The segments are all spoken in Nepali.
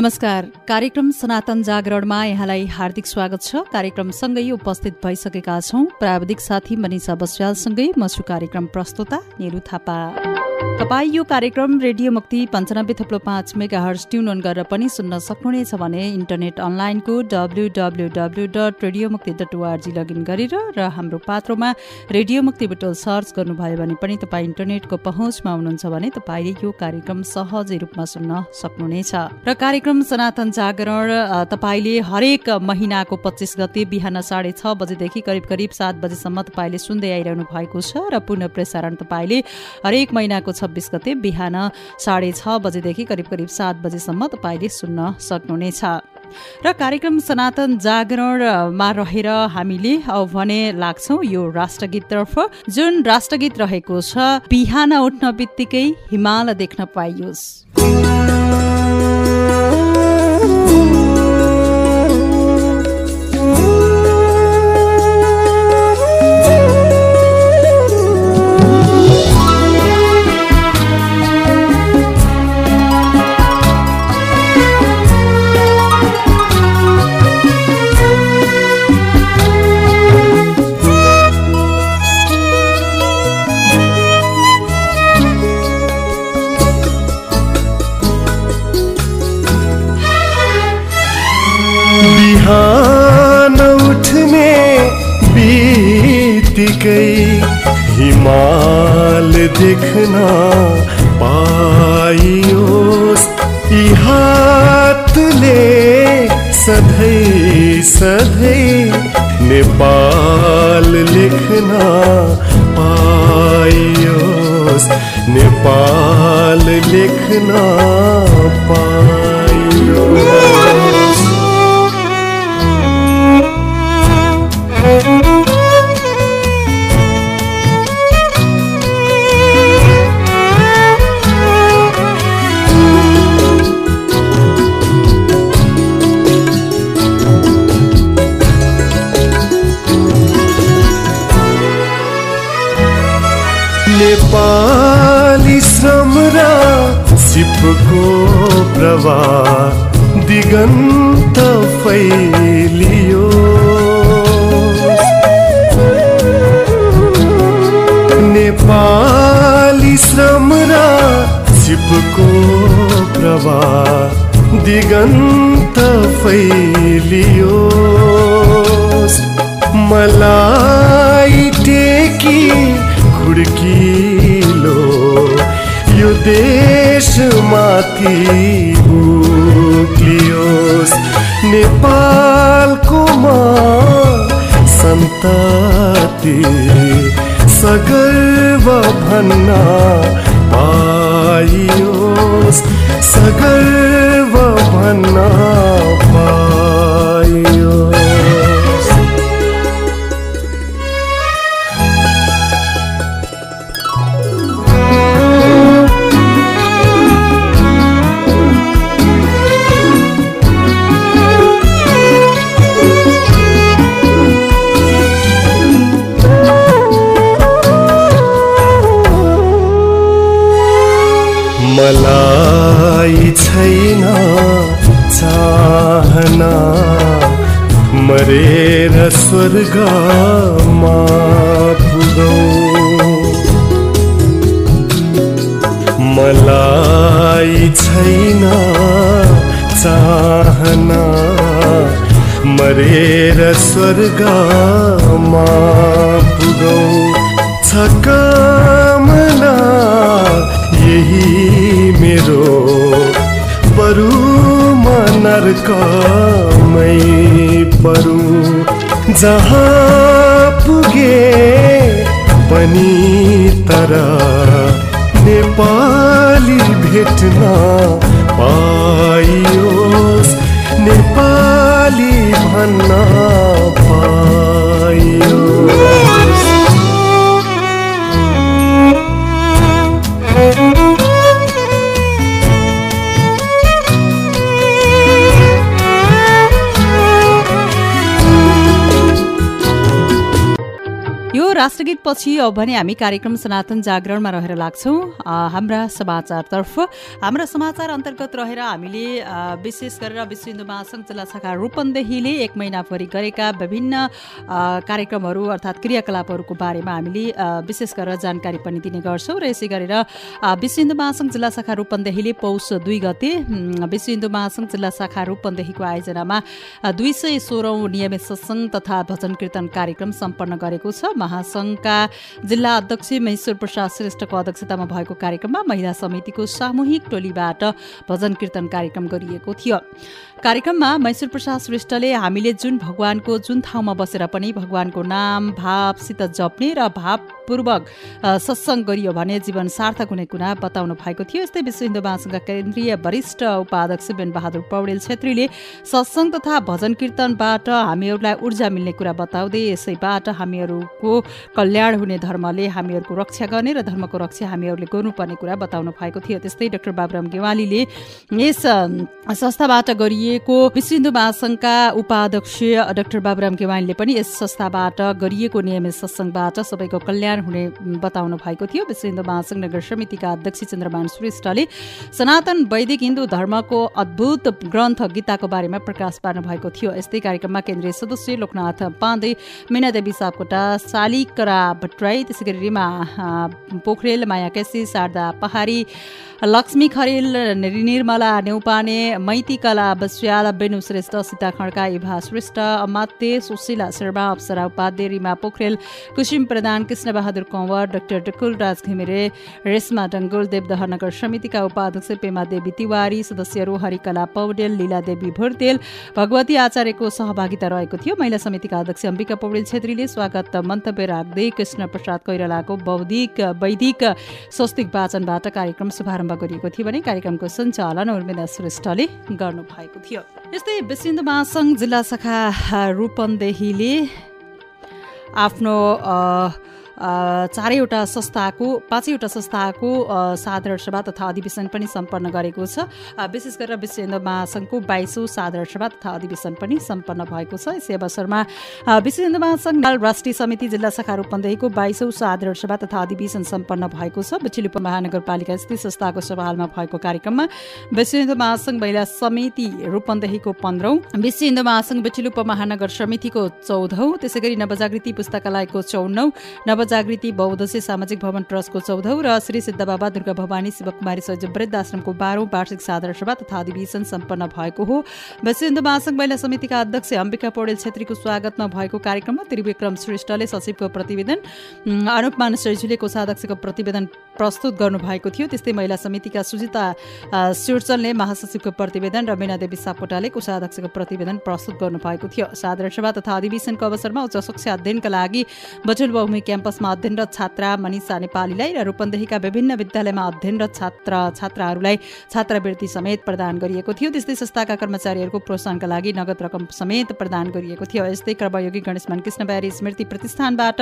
नमस्कार। कार्यक्रम सनातन जागरणमा यहाँलाई हार्दिक स्वागत छ। कार्यक्रमसँगै उपस्थित भइसकेका छौं। प्राविधिक साथी मनिषा बस्यालसँगै म छु कार्यक्रम प्रस्तुता नेहरू थापा। तपाईँ यो कार्यक्रम रेडियो मुक्ति पञ्चानब्बे थप्लो पाँच मेगा हर्स ट्युन अन गरेर पनि सुन्न सक्नुहुनेछ भने इन्टरनेट अनलाइनको W W W dot radio Mukti dot O R G login गरेर र हाम्रो पात्रोमा रेडियो मुक्ति बुटल सर्च गर्नुभयो भने पनि तपाईँ इन्टरनेटको पहुँचमा हुनुहुन्छ भने तपाईँले यो कार्यक्रम सहजै रूपमा सुन्न सक्नुहुनेछ। र कार्यक्रम सनातन जागरण तपाईँले हरेक महिनाको पच्चिस गते बिहान साढे छ बजेदेखि करिब करिब सात बजेसम्म तपाईँले सुन्दै आइरहनु भएको छ र पुनः प्रसारण तपाईँले हरेक महिनाको छब्बिस गते बिहान साढे छ बजेदेखि करिब करिब सात बजेसम्म तपाईँले सुन्न सक्नुहुनेछ। र कार्यक्रम सनातन जागरणमा रहेर हामीले भने लाग्छौँ यो राष्ट्रगीततर्फ। जुन राष्ट्रगीत रहेको छ बिहान उठ्न बित्तिकै हिमाल देख्न पाइयोस्। देख्न पाइयोस् यी हातले सधैँ सधैँ नेपाल लेख्न पाइयोस् नेपाल लेख्न पाइयोस्। देशमाथि उक्लियोस् नेपालको म सन्तति सगर्व भन्न पाइयोस् सगर्व भन्न पाइयोस् स्वर्गमा मलाई छैन चाहना मरेर स्वर्गमा पुगौँ। छ यही मेरो बरु म नर्कमै परू। जहाँ पुगे पनि तर नेपाली भेट्न पाइयोस् नेपाली भन्न पाइयोस्। राष्ट्रगीत पछि अब भने हामी कार्यक्रम सनातन जागरणमा रहेर लाग्छौँ। हाम्रा समाचारतर्फ हाम्रा समाचार अन्तर्गत रहेर हामीले विशेष गरेर विश्व हिन्दू महासङ्घ जिल्ला शाखा रूपन्देहीले एक महिनाभरि गरेका विभिन्न कार्यक्रमहरू अर्थात् क्रियाकलापहरूको बारेमा हामीले विशेष गरेर जानकारी पनि दिने गर्छौँ र यसै गरेर विश्व हिन्दू महासङ्घ जिल्ला शाखा रूपन्देहीले पौष दुई गते विश्व हिन्दू महासङ्घ जिल्ला शाखा रूपन्देहीको आयोजनामा दुई सय सोह्रौँ नियमित सत्सङ्ग तथा भजन कीर्तन कार्यक्रम सम्पन्न गरेको छ। महासङ्घका जिल्ला अध्यक्ष महेश्वर प्रसाद श्रेष्ठको अध्यक्षतामा भएको कार्यक्रममा महिला समितिको सामूहिक टोलीबाट भजन कीर्तन कार्यक्रम गरिएको थियो। कार्यक्रममा मैसूर प्रसाद श्रेष्ठले हामीले जुन भगवानको जुन ठाउँमा बसेर पनि भगवानको नाम भावसित जप्ने र भावपूर्वक सत्सङ्ग गरियो भने जीवन सार्थक हुने कुरा बताउनु भएको थियो। यस्तै विश्व हिन्दू महासङ्घका केन्द्रीय वरिष्ठ उपाध्यक्ष बेन बहादुर पौडेल छेत्रीले सत्सङ्ग तथा भजन कीर्तनबाट हामीहरूलाई ऊर्जा मिल्ने कुरा बताउँदै यसैबाट हामीहरूको कल्याण हुने धर्मले हामीहरूको रक्षा गर्ने र धर्मको रक्षा हामीहरूले गर्नुपर्ने कुरा बताउनु भएको थियो। त्यस्तै डाक्टर बाबुराम गेवालीले यस संस्थाबाट गरिए गरिएको विश्व हिन्दू महासङ्घका उपाध्यक्ष डाक्टर बाबुराम केवानीले पनि यस संस्थाबाट गरिएको नियमित सत्सङ्गबाट सबैको कल्याण हुने बताउनु भएको थियो। विश्व हिन्दू महासङ्घ नगर समितिका अध्यक्ष चन्द्रमान श्रेष्ठले सनातन वैदिक हिन्दू धर्मको अद्भुत ग्रन्थ गीताको बारेमा प्रकाश पार्नु भएको थियो। यस्तै कार्यक्रममा केन्द्रीय सदस्य लोकनाथ पाण्डे मीनादेवी सापकोटा शालिकरा भट्टराई त्यसै गरी रिमा पोखरेल माया केसी शारदा पहाडी लक्ष्मी खरेल निर्मला नेउपाने मैती कला बस्याल बेनु श्रेष्ठ सीता खड्का इभा श्रेष्ठ अमात्य सुशीला शर्मा अप्सरा उपाध्याय रिमा पोखरेल कुसिम प्रधान कृष्णबहादुर कंवर डाक्टर डकुल राज घिमिरे रेशमा डङ्गोल देवदह नगर समितिका उपाध्यक्ष पेमा देवी तिवारी सदस्यहरू हरिकला पौडेल लीला देवी भोरतेल भगवती आचार्यको सहभागिता रहेको थियो। महिला समितिका अध्यक्ष अम्बिका पौडेल छेत्रीले स्वागत मन्तव्य राख्दै कृष्ण प्रसाद कोइरालाको बौद्धिक वैदिक स्वस्तिक वाचनबाट कार्यक्रम शुभारम्भ गरिएको थियो भने कार्यक्रमको सञ्चालन उर्मिला श्रेष्ठले गर्नु भएको थियो। यस्तै विश्व महासङ्घ जिल्ला शाखा रूपन्देहीले आफ्नो चारैवटा संस्थाको पाँचैवटा संस्थाको साधारण सभा तथा अधिवेशन पनि सम्पन्न गरेको छ। विशेष गरेर विश्व हिन्दू महासङ्घको बाइसौँ साधारण सभा तथा अधिवेशन पनि सम्पन्न भएको छ। यसै अवसरमा विश्व हिन्दू महासङ्घ राष्ट्रिय समिति जिल्ला शाखा रूपन्देहीको बाइसौँ साधारण सभा तथा अधिवेशन सम्पन्न भएको छ। बिचुली महानगरपालिका स्थित संस्थाको सभाहालमा भएको कार्यक्रममा विश्व हिन्दू महासङ्घ महिला समिति रूपन्देहीको पन्ध्रौँ विश्व हिन्दू महासङ्घ बिचुली उपमहानगर समितिको चौधौँ त्यसै गरी नवजागृति पुस्तकालयको चौनौ नव जागृति बहुद्देश्य सामाजिक भवन ट्रस्टको चौधौँ र श्री सिद्ध बाबा दुर्गा भवानी शिवकुमारी सैज वृद्ध आश्रमको बाह्रौँ वार्षिक साधारण सभा तथा अधिवेशन सम्पन्न भएको हो। विश्व महासङ्घ महिला समितिका अध्यक्ष अम्बिका पौडेल छेत्रीको स्वागतमा भएको कार्यक्रममा त्रिविक्रम श्रेष्ठले सचिवको प्रतिवेदन अनुपमान शैजुले कोषाध्यक्षको प्रतिवेदन प्रस्तुत गर्नुभएको थियो। त्यस्तै महिला समितिका सुजिता सिर्चलले महासचिवको प्रतिवेदन र मीनादेवी सापकोटाले कोषाध्यक्षको प्रतिवेदन प्रस्तुत गर्नुभएको थियो। साधारण सभा तथा अधिवेशनको अवसरमा उच्च शिक्षा अध्ययनका लागि बटुल बहुमी क्याम्पस क्लासमा अध्ययनरत छात्रा मनिषा नेपालीलाई र रूपन्देहीका विभिन्न विद्यालयमा अध्ययनरत छात्र छात्राहरूलाई छात्रवृत्ति समेत प्रदान गरिएको थियो। त्यस्तै संस्थाका कर्मचारीहरूको प्रोत्साहनका लागि नगद रकम समेत प्रदान गरिएको थियो। यस्तै कर्मयोगी गणेशमान कृष्ण ब्यारी स्मृति प्रतिष्ठानबाट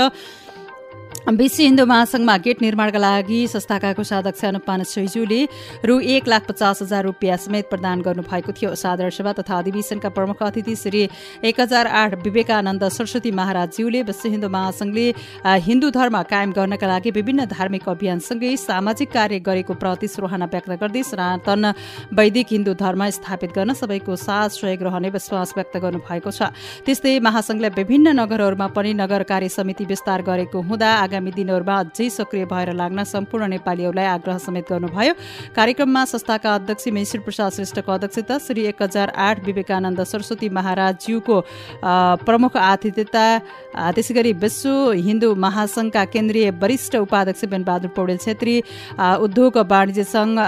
विश्व हिन्दू महासङ्घमा गेट निर्माणका लागि संस्थाका कोषाध्यक्ष अनुपान सैजुले रु एक लाख पचास हजार रुपियाँ समेत प्रदान गर्नुभएको थियो। साधारण सभा तथा अधिवेशनका प्रमुख अतिथि श्री एक हजार आठ विवेकानन्द सरस्वती महाराजज्यूले विश्व हिन्दू महासङ्घले हिन्दू धर्म कायम गर्नका लागि विभिन्न धार्मिक अभियानसँगै सामाजिक कार्य गरेको प्रति सराहना व्यक्त गर्दै सनातन वैदिक हिन्दू धर्म स्थापित गर्न सबैको साथ सहयोग रहने विश्वास व्यक्त गर्नुभएको छ। त्यस्तै महासङ्घले विभिन्न नगरहरूमा पनि नगर कार्य समिति विस्तार गरेको हुँदा आगामी दिनहरूमा अझै सक्रिय भएर लाग्न सम्पूर्ण नेपालीहरूलाई आग्रह समेत गर्नुभयो। कार्यक्रममा संस्थाका अध्यक्ष मेश्वर प्रसाद श्रेष्ठको अध्यक्षता श्री एक हजार आठ विवेकानन्द सरस्वती महाराजज्यूको प्रमुख आतिथ्यता त्यसै गरी विश्व हिन्दू महासङ्घका केन्द्रीय वरिष्ठ उपाध्यक्ष बेनबहादुर पौडेल छेत्री उद्योग वाणिज्य सङ्घ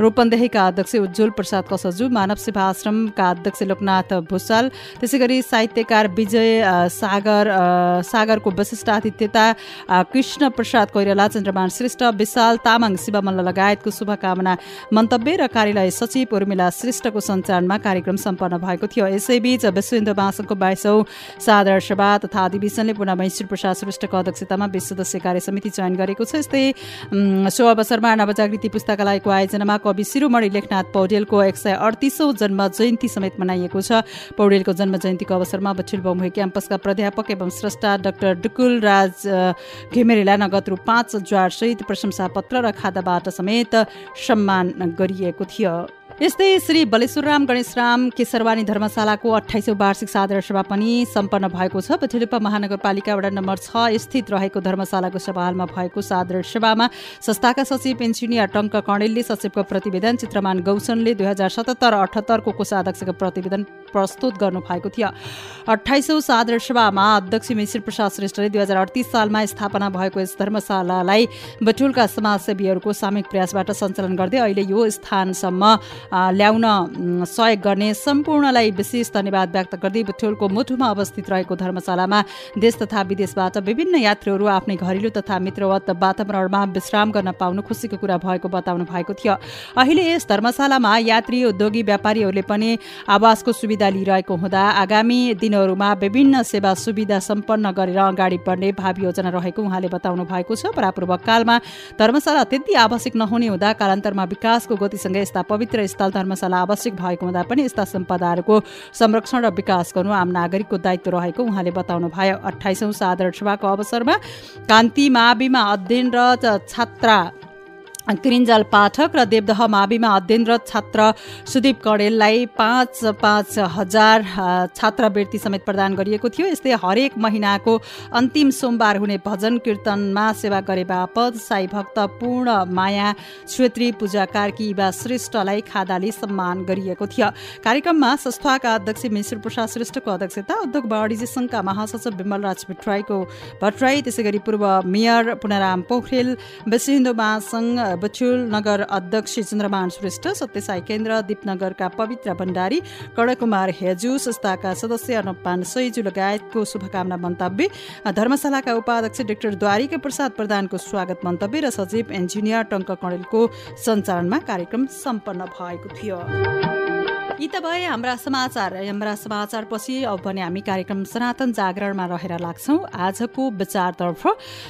रूपन्देहीका अध्यक्ष उज्जवल प्रसाद कसजु मानव सेवा आश्रमका अध्यक्ष लोकनाथ भूषाल त्यसै गरी साहित्यकार विजय सागर सागरको विशिष्ट आतिथ्यता कृष्ण प्रसाद कोइराला चन्द्रमान श्रेष्ठ विशाल तामाङ शिवमल्ल लगायतको शुभकामना मन्तव्य र कार्यालय सचिव उर्मिला श्रेष्ठको सञ्चालनमा कार्यक्रम सम्पन्न भएको थियो। यसैबीच विश्व हिन्दू महासङ्घको बाइसौँ साधारण सभा तथा अधिवेशनले पुनः मैश्री प्रसाद श्रेष्ठको अध्यक्षतामा बीस सदस्य कार्य समिति चयन गरेको छ। यस्तै सो अवसरमा नवजागृति पुस्तकालयको आयोजनामा कवि शिरोमणि लेखनाथ पौडेलको एक सय अडतिसौँ जन्म जयन्ती समेत मनाइएको छ। पौडेलको जन्म जयन्तीको अवसरमा बछिल बहुमुखी क्याम्पसका प्राध्यापक एवं स्रष्टा डाक्टर डुकुल राज घिमिरेलाई नगद रु पाँच हजारसहित प्रशंसा पत्र र खाताबाट समेत सम्मान गरिएको थियो। यस्तै श्री बलेश्वरराम गणेशराम केशरवाणी धर्मशालाको अठाइसौँ वार्षिक साधारण सभा पनि सम्पन्न भएको छ। पछिल्पा महानगरपालिका वडा नम्बर छ स्थित रहेको धर्मशालाको सभाहालमा भएको साधारण सभामा संस्थाका सचिव इन्जिनियर टङ्क कणेलले सचिवको प्रतिवेदन चित्रमान गौसनले दुई हजार सतहत्तर अठहत्तरको कोषाध्यक्षको प्रतिवेदन प्रस्तुत गर्नु भएको थियो। अठाइसौँ साधारण सभामा अध्यक्ष मिश्र प्रसाद श्रेष्ठले दुई हजार अडतिस सालमा स्थापना भएको यस धर्मशालालाई बटुलका समाजसेवीहरूको सामूहिक प्रयासबाट सञ्चालन गर्दै अहिले यो स्थानसम्म ल्याउन सहयोग गर्ने सम्पूर्णलाई विशेष धन्यवाद व्यक्त गर्दै बुटोलको मुठुमा अवस्थित रहेको धर्मशालामा देश तथा विदेशबाट विभिन्न यात्रीहरू आफ्नै घरेलु तथा मित्रवत वातावरणमा विश्राम गर्न पाउनु खुसीको कुरा भएको बताउनु भएको थियो। अहिले यस धर्मशालामा यात्री उद्योगी व्यापारीहरूले पनि आवासको सुविधा लिइरहेको हुँदा आगामी दिनहरूमा विभिन्न सेवा सुविधा सम्पन्न गरेर अगाडि बढ्ने भावी योजना रहेको उहाँले बताउनु भएको छ। परापूर्व कालमा धर्मशाला त्यति आवश्यक नहुने हुँदा कालान्तरमा विकासको गतिसँगै यस्ता पवित्र स्थल धर्मशाला आवश्यक भएको हुँदा पनि यस्ता सम्पदाहरूको संरक्षण र विकास गर्नु आम नागरिकको दायित्व रहेको उहाँले बताउनु भयो। अठाइसौँ साधारण सभाको अवसरमा कान्ति माविमा अध्ययनरत छात्रा क्रिन्जाल पाठक र देवदह माविमा अध्ययनरत छात्र सुदीप कडेललाई पाँच पाँच हजार छात्रवृत्ति समेत प्रदान गरिएको थियो। यस्तै हरेक महिनाको अन्तिम सोमबार हुने भजन कीर्तनमा सेवा गरे बापत साई भक्त पूर्ण माया छेत्री पूजा कार्की युवा श्रेष्ठलाई खादाले सम्मान गरिएको थियो। कार्यक्रममा संस्थाका अध्यक्ष मिश्र प्रसाद श्रेष्ठको अध्यक्षता उद्योग वाणिज्य सङ्घका महासचिव विमल राज भट्टराईको भट्टराई त्यसै गरी पूर्व मेयर पुनराम पोखरेल विश्व हिन्दू महासङ्घ बचुल नगर अध्यक्ष चन्द्रमान श्रेष्ठ सत्यसाई केन्द्र दिपनगरका पवित्र भण्डारी कडकुमार हेजु संस्थाका सदस्य अनुपान सैजु लगायतको शुभकामना मन्तव्य धर्मशालाका उपाध्यक्ष डाक्टर द्वारिका प्रसाद प्रधानको स्वागत मन्तव्य र सचिव इन्जिनियर टङ्क कणेलको सञ्चालनमा कार्यक्रम सम्पन्न भएको थियो। यी त भए हाम्रा समाचार हाम्रा समाचारपछि अब भने हामी कार्यक्रम सनातन जागरणमा रहेर लाग्छौँ। आजको विचारतर्फ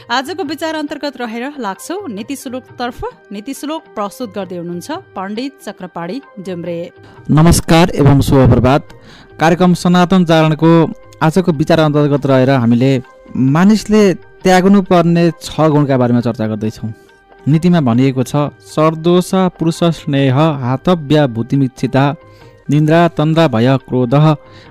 आजको विचार अन्तर्गत रहेर लाग्छौँ। नीति श्लोकतर्फ नीति श्लोक प्रस्तुत गर्दै हुनुहुन्छ पण्डित चक्रपाणी डुम्रे। नमस्कार एवं शुभ प्रभात। कार्यक्रम सनातन जागरणको आजको विचार अन्तर्गत रहेर हामीले मानिसले त्याग्नु पर्ने छ गुणका बारेमा चर्चा गर्दैछौँ। नीतिमा भनिएको छ सर्दोष पुरुष स्नेह हातव्य भूतिमिक्षिता निन्द्रा तन्द्रा भय क्रोध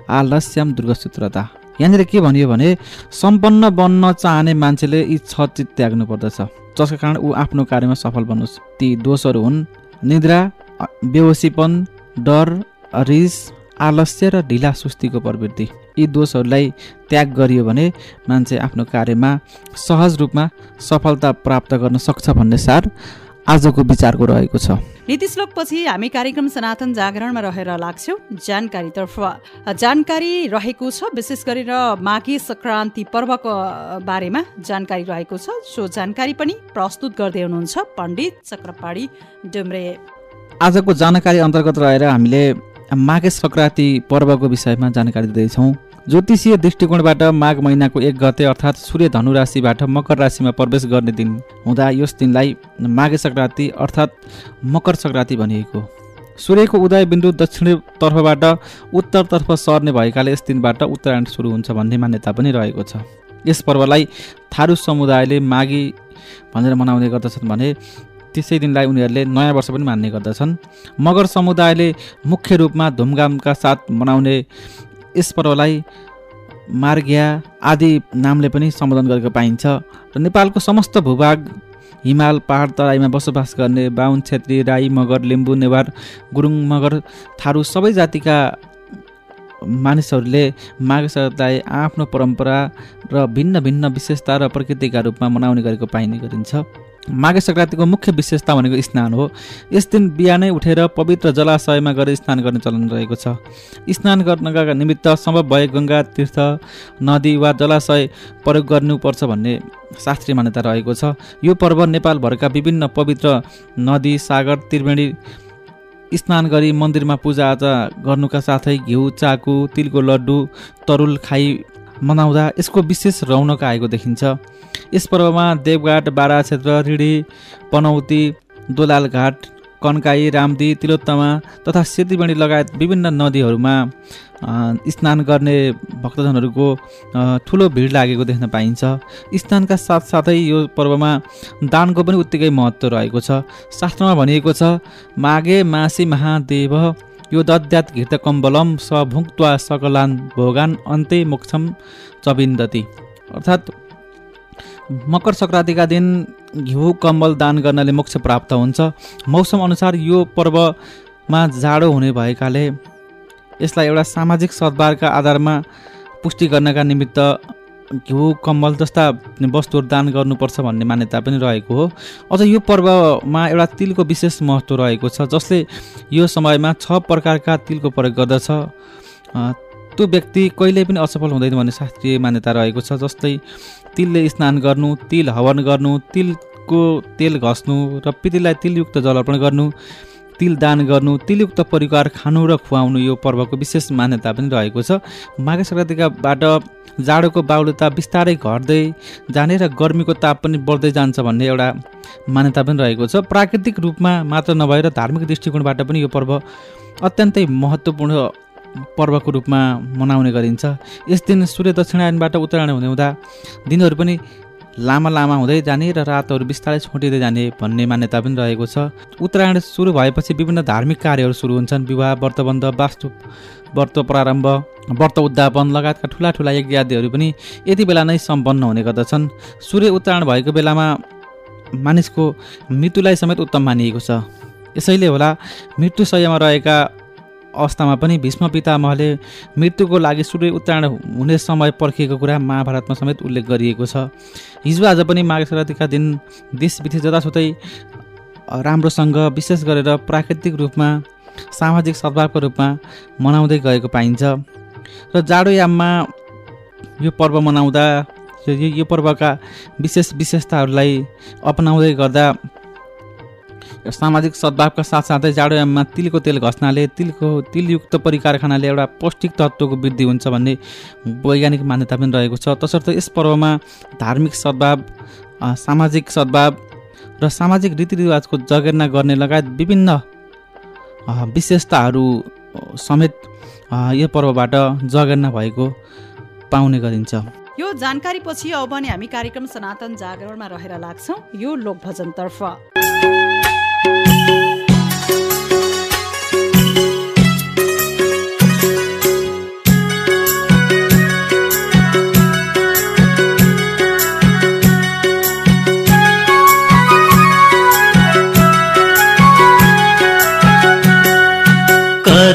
आलस्यम दुर्गसूत्रता। यहाँनिर के भनियो भने सम्पन्न बन्न चाहने मान्छेले यी छ चिज त्याग्नु पर्दछ। जसको कारण ऊ आफ्नो कार्यमा सफल बनोस् ती दोषहरू हुन् निद्रा बेहोसीपन डर रिस आलस्य र ढिला सुस्तीको प्रवृत्ति। यी दोषहरूलाई त्याग गरियो भने मान्छे आफ्नो कार्यमा सहज रूपमा सफलता प्राप्त गर्न सक्छ भन्ने सार आजको विचारको रहेको छ। नीति श्लोकपछि हामी कार्यक्रम सनातन जागरणमा रहेर लाग्छौँ। जानकारीतर्फ जानकारी रहेको छ विशेष गरेर माघे सङ्क्रान्ति पर्वको बारेमा जानकारी रहेको छ। सो जानकारी पनि प्रस्तुत गर्दै हुनुहुन्छ पण्डित चक्रपाणी डुम्रे। आजको जानकारी अन्तर्गत रहेर हामीले माघे सङ्क्रान्ति पर्वको विषयमा जानकारी दिँदैछौँ। ज्योतिषीय दृष्टिकोणबाट माघ महिनाको एक गते अर्थात् सूर्य धनु राशिबाट मकर राशिमा प्रवेश गर्ने दिन हुँदा यस दिनलाई माघे सङ्क्रान्ति अर्थात् मकर सङ्क्रान्ति भनिएको सूर्यको उदय बिन्दु दक्षिणी तर्फबाट उत्तरतर्फ सर्ने भएकाले यस दिनबाट उत्तरायण सुरु हुन्छ भन्ने मान्यता पनि रहेको छ। यस पर्वलाई थारू समुदायले माघी भनेर मनाउने गर्दछन् भने त्यसै दिनलाई उनीहरूले नयाँ वर्ष पनि मान्ने गर्दछन्। मगर समुदायले मुख्य रूपमा धुमधामका साथ मनाउने यस पर्वलाई मार्ग्या आदि नामले पनि सम्बोधन गरेको पाइन्छ र नेपालको समस्त भूभाग हिमाल पहाड तराईमा बसोबास गर्ने बाहुन छेत्री राई मगर लिम्बू नेवार गुरुङ मगर थारू सबै जातिका मानिसहरूले माघ सङ्क्रान्तिलाई आफ्नो परम्परा र भिन्न भिन्न विशेषता र प्रकृतिका रूपमा मनाउने गरेको पाइने गरिन्छ। माघे सङ्क्रान्तिको मुख्य विशेषता भनेको स्नान हो। यस दिन बिहानै उठेर पवित्र जलाशयमा गएर स्नान गर्ने चलन रहेको छ। स्नान गर्नका निमित्त सम्भव भए गङ्गा तीर्थ नदी वा जलाशय प्रयोग गर्नुपर्छ भन्ने शास्त्रीय मान्यता रहेको छ। यो पर्व नेपालभरका विभिन्न पवित्र नदी सागर त्रिवेणी स्नान गरी मन्दिरमा पूजाआजा गर्नुका साथै घिउ चाकु तिलको लड्डु तरुल खाई मनाउँदा यसको विशेष रौनक आएको देखिन्छ। यस पर्वमा देवघाट बारा क्षेत्र रिडी पनौती दोलाल घाट कन्काई रामदी तिलोत्तमा तथा सेतीबेणी लगायत विभिन्न नदीहरूमा स्नान गर्ने भक्तजनहरूको ठुलो भिड लागेको देख्न पाइन्छ। स्नानका साथसाथै यो पर्वमा दानको पनि उत्तिकै महत्त्व रहेको छ। शास्त्रमा भनिएको छ माघे मासी महादेव यो दद्यात घृत कम्बलम स भुक्त्वा सकलान भोगान अन्ते मोक्षम चबिन्दती। अर्थात् मकर सङ्क्रान्तिका दिन घिउ कम्बल दान गर्नाले मोक्ष प्राप्त हुन्छ। मौसम अनुसार यो पर्वमा जाडो हुने भएकाले यसलाई एउटा सामाजिक सद्भावका आधारमा पुष्टि गर्नका निमित्त घिउ कम्बल जस्ता वस्तुहरू दान गर्नुपर्छ भन्ने मान्यता पनि रहेको हो। अझ यो पर्वमा एउटा तिलको विशेष महत्त्व रहेको छ जसले यो समयमा छ प्रकारका तिलको प्रयोग गर्दछ। त्यो व्यक्ति कहिल्यै पनि असफल हुँदैन भन्ने शास्त्रीय मान्यता रहेको छ जस्तै तिलले स्नान गर्नु तिल हवन गर्नु तिलको तेल घस्नु र पितृलाई तिलयुक्त जल अर्पण गर्नु तिल दान गर्नु तिलयुक्त परिकार खानु र खुवाउनु यो पर्वको विशेष मान्यता पनि रहेको छ। माघे सङ्क्रान्तिकाबाट जाडोको बाहुल्यता बिस्तारै घट्दै जाने र गर्मीको ताप पनि बढ्दै जान्छ भन्ने एउटा मान्यता पनि रहेको छ। प्राकृतिक रूपमा मात्र नभएर धार्मिक दृष्टिकोणबाट पनि यो पर्व अत्यन्तै महत्त्वपूर्ण पर्वको रूपमा मनाउने गरिन्छ। यस दिन सूर्य दक्षिणायनबाट उत्तरायण हुँदै हुँदा दिनहरू पनि लामा लामा हुँदै जाने र रातहरू बिस्तारै छोटिँदै जाने भन्ने मान्यता पनि रहेको छ। उत्तरायण सुरु भएपछि विभिन्न धार्मिक कार्यहरू सुरु हुन्छन्। विवाह व्रतबन्ध वास्तु व्रत प्रारम्भ व्रत उद्यापन लगायतका ठुला ठुला यज्ञादिहरू पनि यति बेला नै सम्पन्न हुने गर्दछन्। सूर्य उत्तरायण भएको बेलामा मानिसको मृत्युलाई समेत उत्तम मानिएको छ। यसैले होला मृत्युशय्यामा रहेका अवस्थामा पनि भीष्म पितामहले मृत्युको लागि सूर्य उत्तरायण हुने समय पर्खिएको कुरा महाभारतमा समेत उल्लेख गरिएको छ। हिजो आज पनि माघ सङ्क्रान्तिका दिन देश जतासुतै राम्रोसँग विशेष गरेर प्राकृतिक रूपमा सामाजिक सद्भावको रूपमा मनाउँदै गएको पाइन्छ। र जाडोयाममा यो पर्व मनाउँदा यो पर्वका विशेष विशेषताहरूलाई अपनाउँदै गर्दा सामाजिक सद्भावका साथसाथै जाडोयाममा तिलको तेल घस्नाले तिलको तिलयुक्त परिकार खानाले एउटा पौष्टिक तत्त्वको वृद्धि हुन्छ भन्ने वैज्ञानिक मान्यता पनि रहेको छ। तसर्थ यस पर्वमा धार्मिक सद्भाव सामाजिक सद्भाव र सामाजिक रीतिरिवाजको जगेर्ना गर्ने लगायत विभिन्न विशेषताहरू समेत यो पर्वबाट जगेर्ना भएको पाउने गरिन्छ। यो जानकारी पछि अब भने हामी कार्यक्रम सनातन जागरणमा रहेर लाग्छौँ। यो लोकभजनतर्फ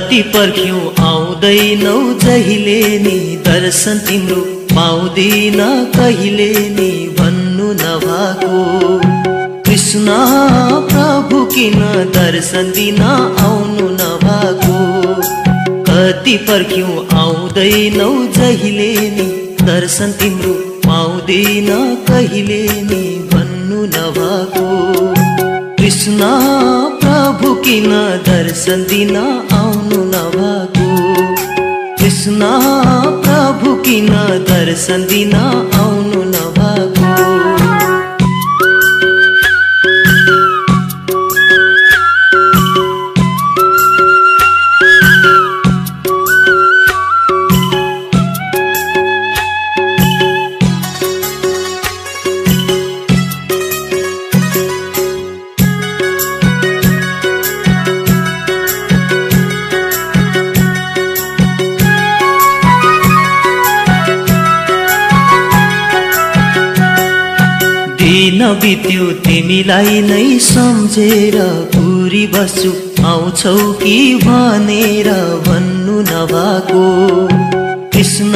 कति पर्ख्यौ आउँदैनौ जहिले नि दर्शन तिम्रो पाउँदिन कहिले नि भन्नु नभएको। कृष्ण प्रभु किन दर्शन दिन आउनु नभएको? कति पर्ख्यौ आउँदैनौ जहिले नि दर्शन तिम्रो पाउँदिन कहिले नि भन्नु नभएको। कृष्ण प्रभु किन दर्शन दिन आउनु नभएको। कृष्ण प्रभु किन दर्शन दिन आउनु दिन बित्यो तिमीलाई नै सम्झेर पुरी बस्छु। आउँछौ कि भनेर भन्नु नभएको। कृष्ण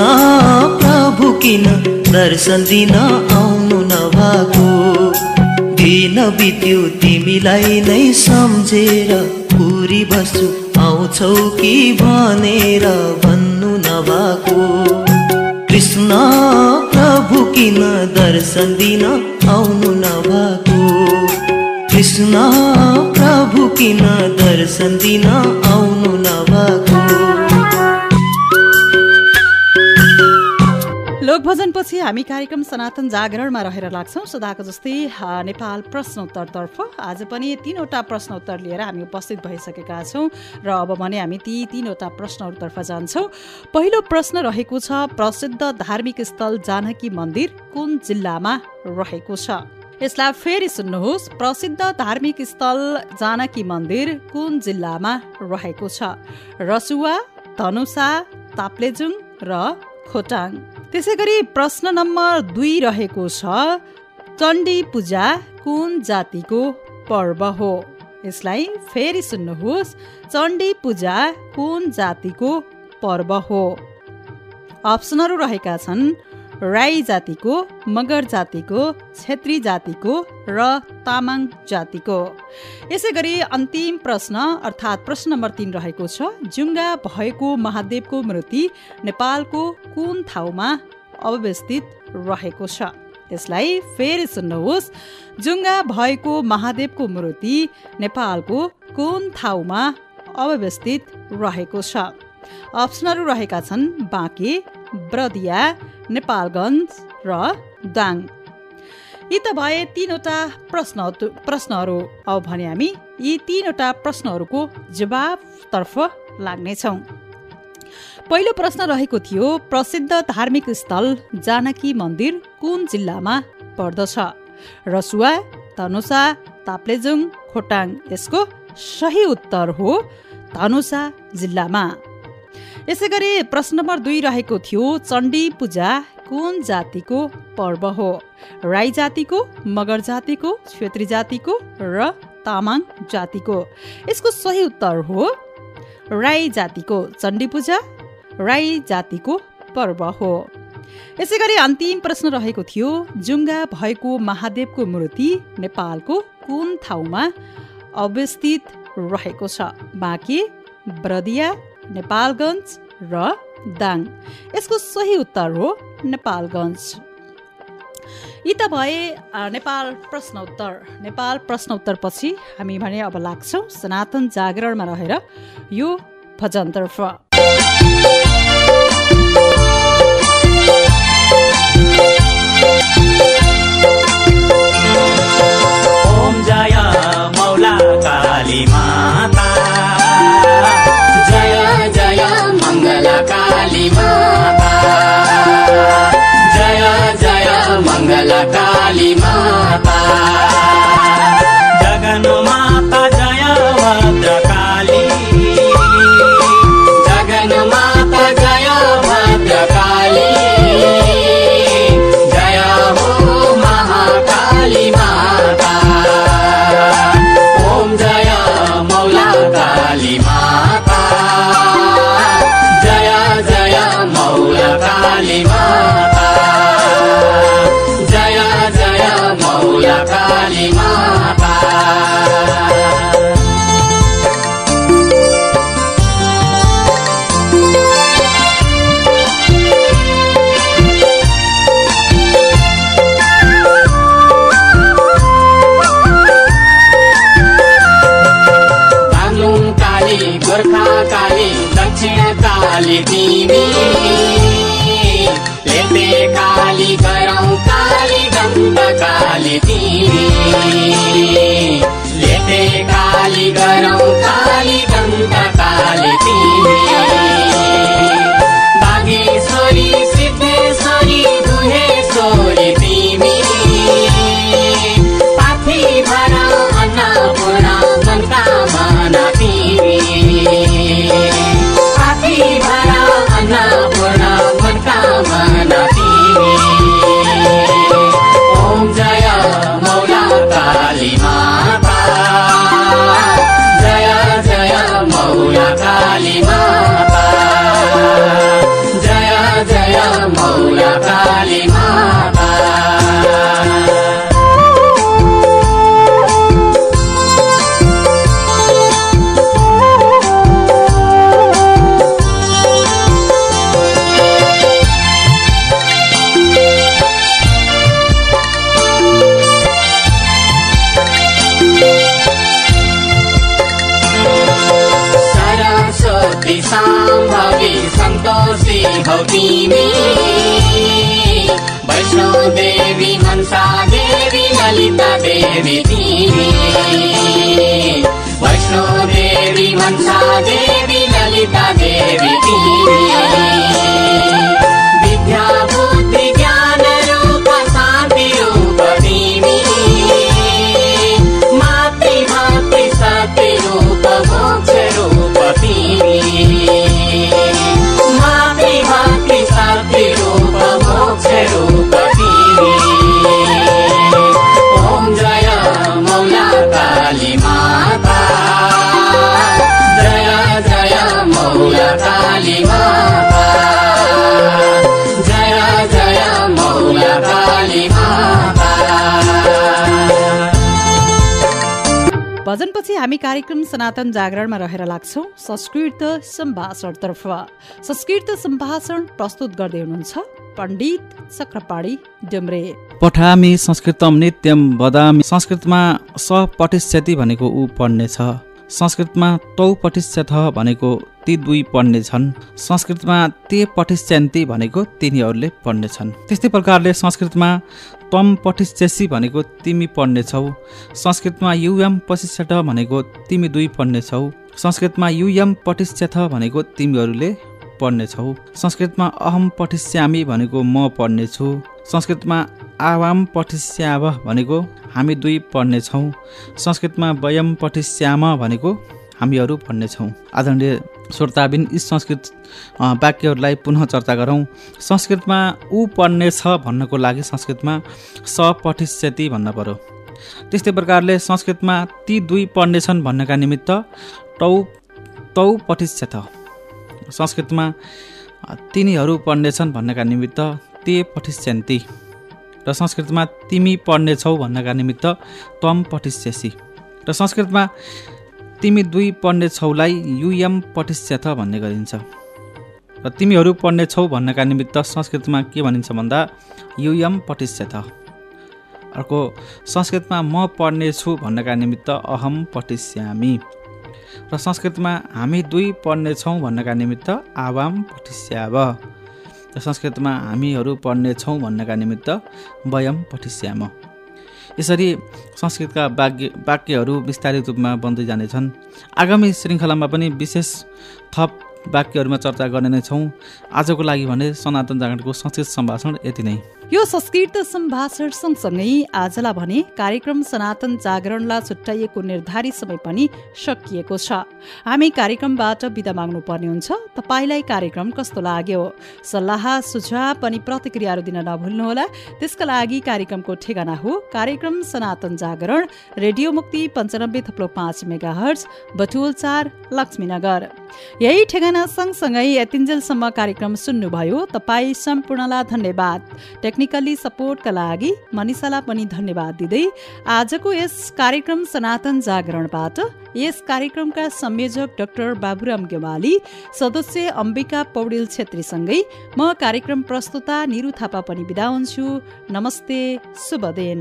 प्रभु किन दर्शन दिन आउनु नभएको? दिन बित्यो तिमीलाई नै सम्झेर पुरी बस्छु। आउँछौ कि भनेर भन्नु नभएको? कृष्ण प्रभु किन दर्शन दिन आउनु नभएको। कृष्ण प्रभु किन दर्शन दिन आउनु नभएको। लोकभजनपछि हामी कार्यक्रम सनातन जागरणमा रहेर लाग्छौँ। सदाको जस्तै नेपाल प्रश्नोत्तरतर्फ। आज पनि तिनवटा प्रश्नोत्तर लिएर हामी उपस्थित भइसकेका छौँ र अब भने हामी ती तिनवटा प्रश्नहरूतर्फ जान्छौँ। पहिलो प्रश्न रहेको छ प्रसिद्ध धार्मिक स्थल जानकी मन्दिर कुन जिल्लामा रहेको छ? यसलाई फेरि सुन्नुहोस् प्रसिद्ध धार्मिक स्थल जानकी मन्दिर कुन जिल्लामा रहेको छ? रसुवा धनुषा ताप्लेजुङ र खोटाङ। त्यसै गरी प्रश्न नम्बर दुई रहेको छ चण्डी पूजा कुन जातिको पर्व हो? यसलाई फेरि सुन्नुहोस् चण्डी पूजा कुन जातिको पर्व हो? अप्सनहरू रहेका छन् राई जातिको मगर जातिको छेत्री जातिको र तामाङ जातिको। यसै गरी अन्तिम प्रश्न अर्थात् प्रश्न नम्बर तिन रहेको छ जुङ्गा भएको महादेवको मूर्ति नेपालको कुन ठाउँमा अवस्थित रहेको छ? यसलाई फेरि सुन्नुहोस्। जुङ्गा भएको महादेवको मूर्ति नेपालको कुन ठाउँमा अवस्थित रहेको छ? अप्सनहरू रहेका छन् बाँके ब्रदिया नेपालगञ्ज र दाङ। यी त भए तिनवटा प्रश्न प्रश्नहरू अब भने हामी यी तिनवटा प्रश्नहरूको जवाबतर्फ लाग्नेछौँ। पहिलो प्रश्न रहेको थियो प्रसिद्ध धार्मिक स्थल जानकी मन्दिर कुन जिल्लामा पर्दछ? रसुवा धनुषा ताप्लेजुङ खोटाङ यसको सही उत्तर हो धनुषा जिल्लामा। यसै गरी प्रश्न नम्बर दुई रहेको थियो चण्डी पूजा कुन जातिको पर्व हो? राई जातिको मगर जातिको क्षेत्री जातिको र तामाङ जातिको? यसको सही उत्तर हो राई जातिको चण्डी पूजा राई जातिको पर्व हो। यसै गरी अन्तिम प्रश्न रहेको थियो जुङ्गा भएको महादेवको मूर्ति नेपालको कुन ठाउँमा अवस्थित रहेको छ? बाँकी ब्रदिया नेपालगञ्ज र दाङ। यसको सही उत्तर हो नेपालगञ्ज। यी त भए नेपाल प्रश्नोत्तर नेपाल प्रश्नोत्तरपछि हामी भने अब लाग्छौँ सनातन जागरणमा रहेर यो भजनतर्फ ओम जय मौला काली माता। मङ्गल काली सन्तोषी हौ तिमी वैष्णो देवी मनसा देवी ललिता देवी वैष्णो देवी मनसा देवी ललिता देवी हामी कार्यक्रम सनातन जागरणमा रहेर लाग्छौँ। संस्कृत सम्भाषणतर्फ संस्कृत सम्भाषण प्रस्तुत गर्दै हुनुहुन्छ पण्डित चक्रपाणी डुम्रे। पठामि संस्कृतम नित्यम वदामि। संस्कृतमा स पठिष्यति भनेको ऊ पढ्ने छ। संस्कृतमा तौ पठिष्यथ भनेको ती दुई पढ्ने छन्। संस्कृतमा ते पठिष्यन्ति भनेको तिनीहरूले पढ्ने छन्। त्यस्तै प्रकारले संस्कृतमा तम पठिष्यसी भनेको तिमी पढ्नेछौ संस्कृतमा युएम पठिष्यट भनेको तिमी दुई पढ्नेछौ संस्कृतमा युएम पठिष्यथ भनेको तिमीहरूले पढ्नेछौ संस्कृतमा अहम पठिष्यामी भनेको म पढ्नेछु संस्कृतमा आवाम पठिष्याव भनेको हामी दुई पढ्नेछौँ संस्कृतमा वयम पठिष्याम भनेको हामीहरू पढ्नेछौँ आदरणीय श्रोताबिन यी संस्कृत वाक्यहरूलाई पुनः चर्चा गरौँ। संस्कृतमा ऊ पढ्ने छ भन्नको लागि संस्कृतमा स पठिष्यति भन्न पर्यो। त्यस्तै प्रकारले संस्कृतमा ती दुई पढ्नेछन् भन्नका निमित्त टौ तौ पठिष्यथ संस्कृतमा तिनीहरू पढ्नेछन् भन्नका निमित्त ते पठिष्यन्ति। र संस्कृतमा तिमी पढ्नेछौ भन्नका निमित्त त्वम पठिष्यसी। र संस्कृतमा तिमी दुई पढ्नेछौलाई युएम पठिष्यथ भन्ने गरिन्छ। र तिमीहरू पढ्नेछौ भन्नका निमित्त संस्कृतमा के भनिन्छ भन्दा युएम पठिष्यथ। अर्को संस्कृतमा म पढ्नेछु भन्नका निमित्त अहम पठिष्यामी। र संस्कृतमा हामी दुई पढ्नेछौँ भन्नका निमित्त आवाम पठिष्याव। र संस्कृतमा हामीहरू पढ्नेछौँ भन्नका निमित्त वयम पठिष्याम। यसरी संस्कृतका वाक्य वाक्यहरू विस्तारित रूपमा बन्दै जानेछन्। आगामी श्रृङ्खलामा पनि विशेष थप वाक्यहरूमा चर्चा गर्ने नै छौँ। आजको लागि भने सनातन जागरणको संस्कृत सम्भाषण यति नै। यो संस्कृत सम्भाषण सँगसँगै आजलाई भने कार्यक्रम सनातन जागरणलाई छुट्याइएको निर्धारित समय पनि सकिएको छ। हामी कार्यक्रमबाट बिदा माग्नु पर्ने हुन्छ। तपाईँलाई कार्यक्रम कस्तो लाग्यो? सल्लाह सुझाव अनि प्रतिक्रियाहरू दिन नभुल्नुहोला। त्यसका लागि कार्यक्रमको ठेगाना हो कार्यक्रम सनातन जागरण रेडियो मुक्ति पञ्चानब्बे थप्लो पाँच मेगा हर्ज बटुल चार लक्ष्मीनगर। यही ठेगाना सँगसँगै यतिन्जेलसम्म कार्यक्रम सुन्नुभयो। तपाईँ सम्पूर्णलाई धन्यवाद। टेक्निकल्ली सपोर्टका लागि मनिषालाई पनि धन्यवाद दिँदै आजको यस कार्यक्रम सनातन जागरणबाट यस कार्यक्रमका संयोजक डाक्टर बाबुराम गेवाली सदस्य अम्बिका पौडेल छेत्रीसँगै म कार्यक्रम प्रस्तुता निरु थापा पनि बिदा हुन्छु नमस्ते शुभ दिन